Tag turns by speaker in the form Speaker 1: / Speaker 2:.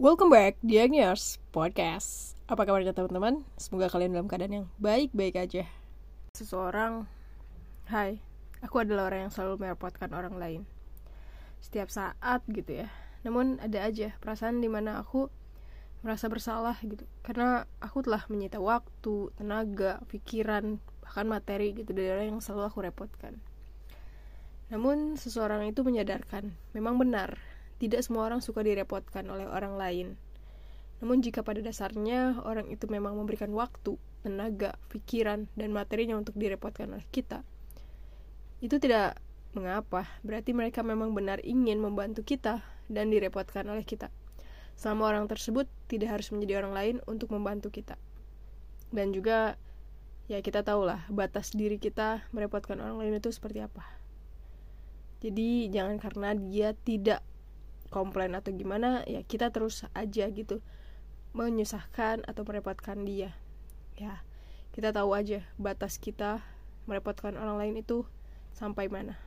Speaker 1: Welcome back di Agniars Podcast. Apa kabarnya teman-teman? Semoga kalian dalam keadaan yang baik-baik aja. Seseorang Hai, aku adalah orang yang selalu merepotkan orang lain. Setiap saat gitu ya. Namun ada aja perasaan di mana aku merasa bersalah gitu. Karena aku telah menyita waktu, tenaga, pikiran, bahkan materi gitu Dari orang yang selalu aku repotkan. Namun seseorang itu menyadarkan Memang benar tidak semua orang suka direpotkan oleh orang lain. Namun jika pada dasarnya orang itu memang memberikan waktu, tenaga, pikiran, dan materinya untuk direpotkan oleh kita, itu tidak mengapa. Berarti mereka memang benar ingin membantu kita dan direpotkan oleh kita. Selama orang tersebut tidak harus menjadi orang lain untuk membantu kita. Dan juga ya kita tahulah batas diri kita merepotkan orang lain itu seperti apa. Jadi jangan karena dia tidak komplain atau gimana ya kita terus aja gitu menyusahkan atau merepotkan dia. Ya kita tahu aja batas kita merepotkan orang lain itu sampai mana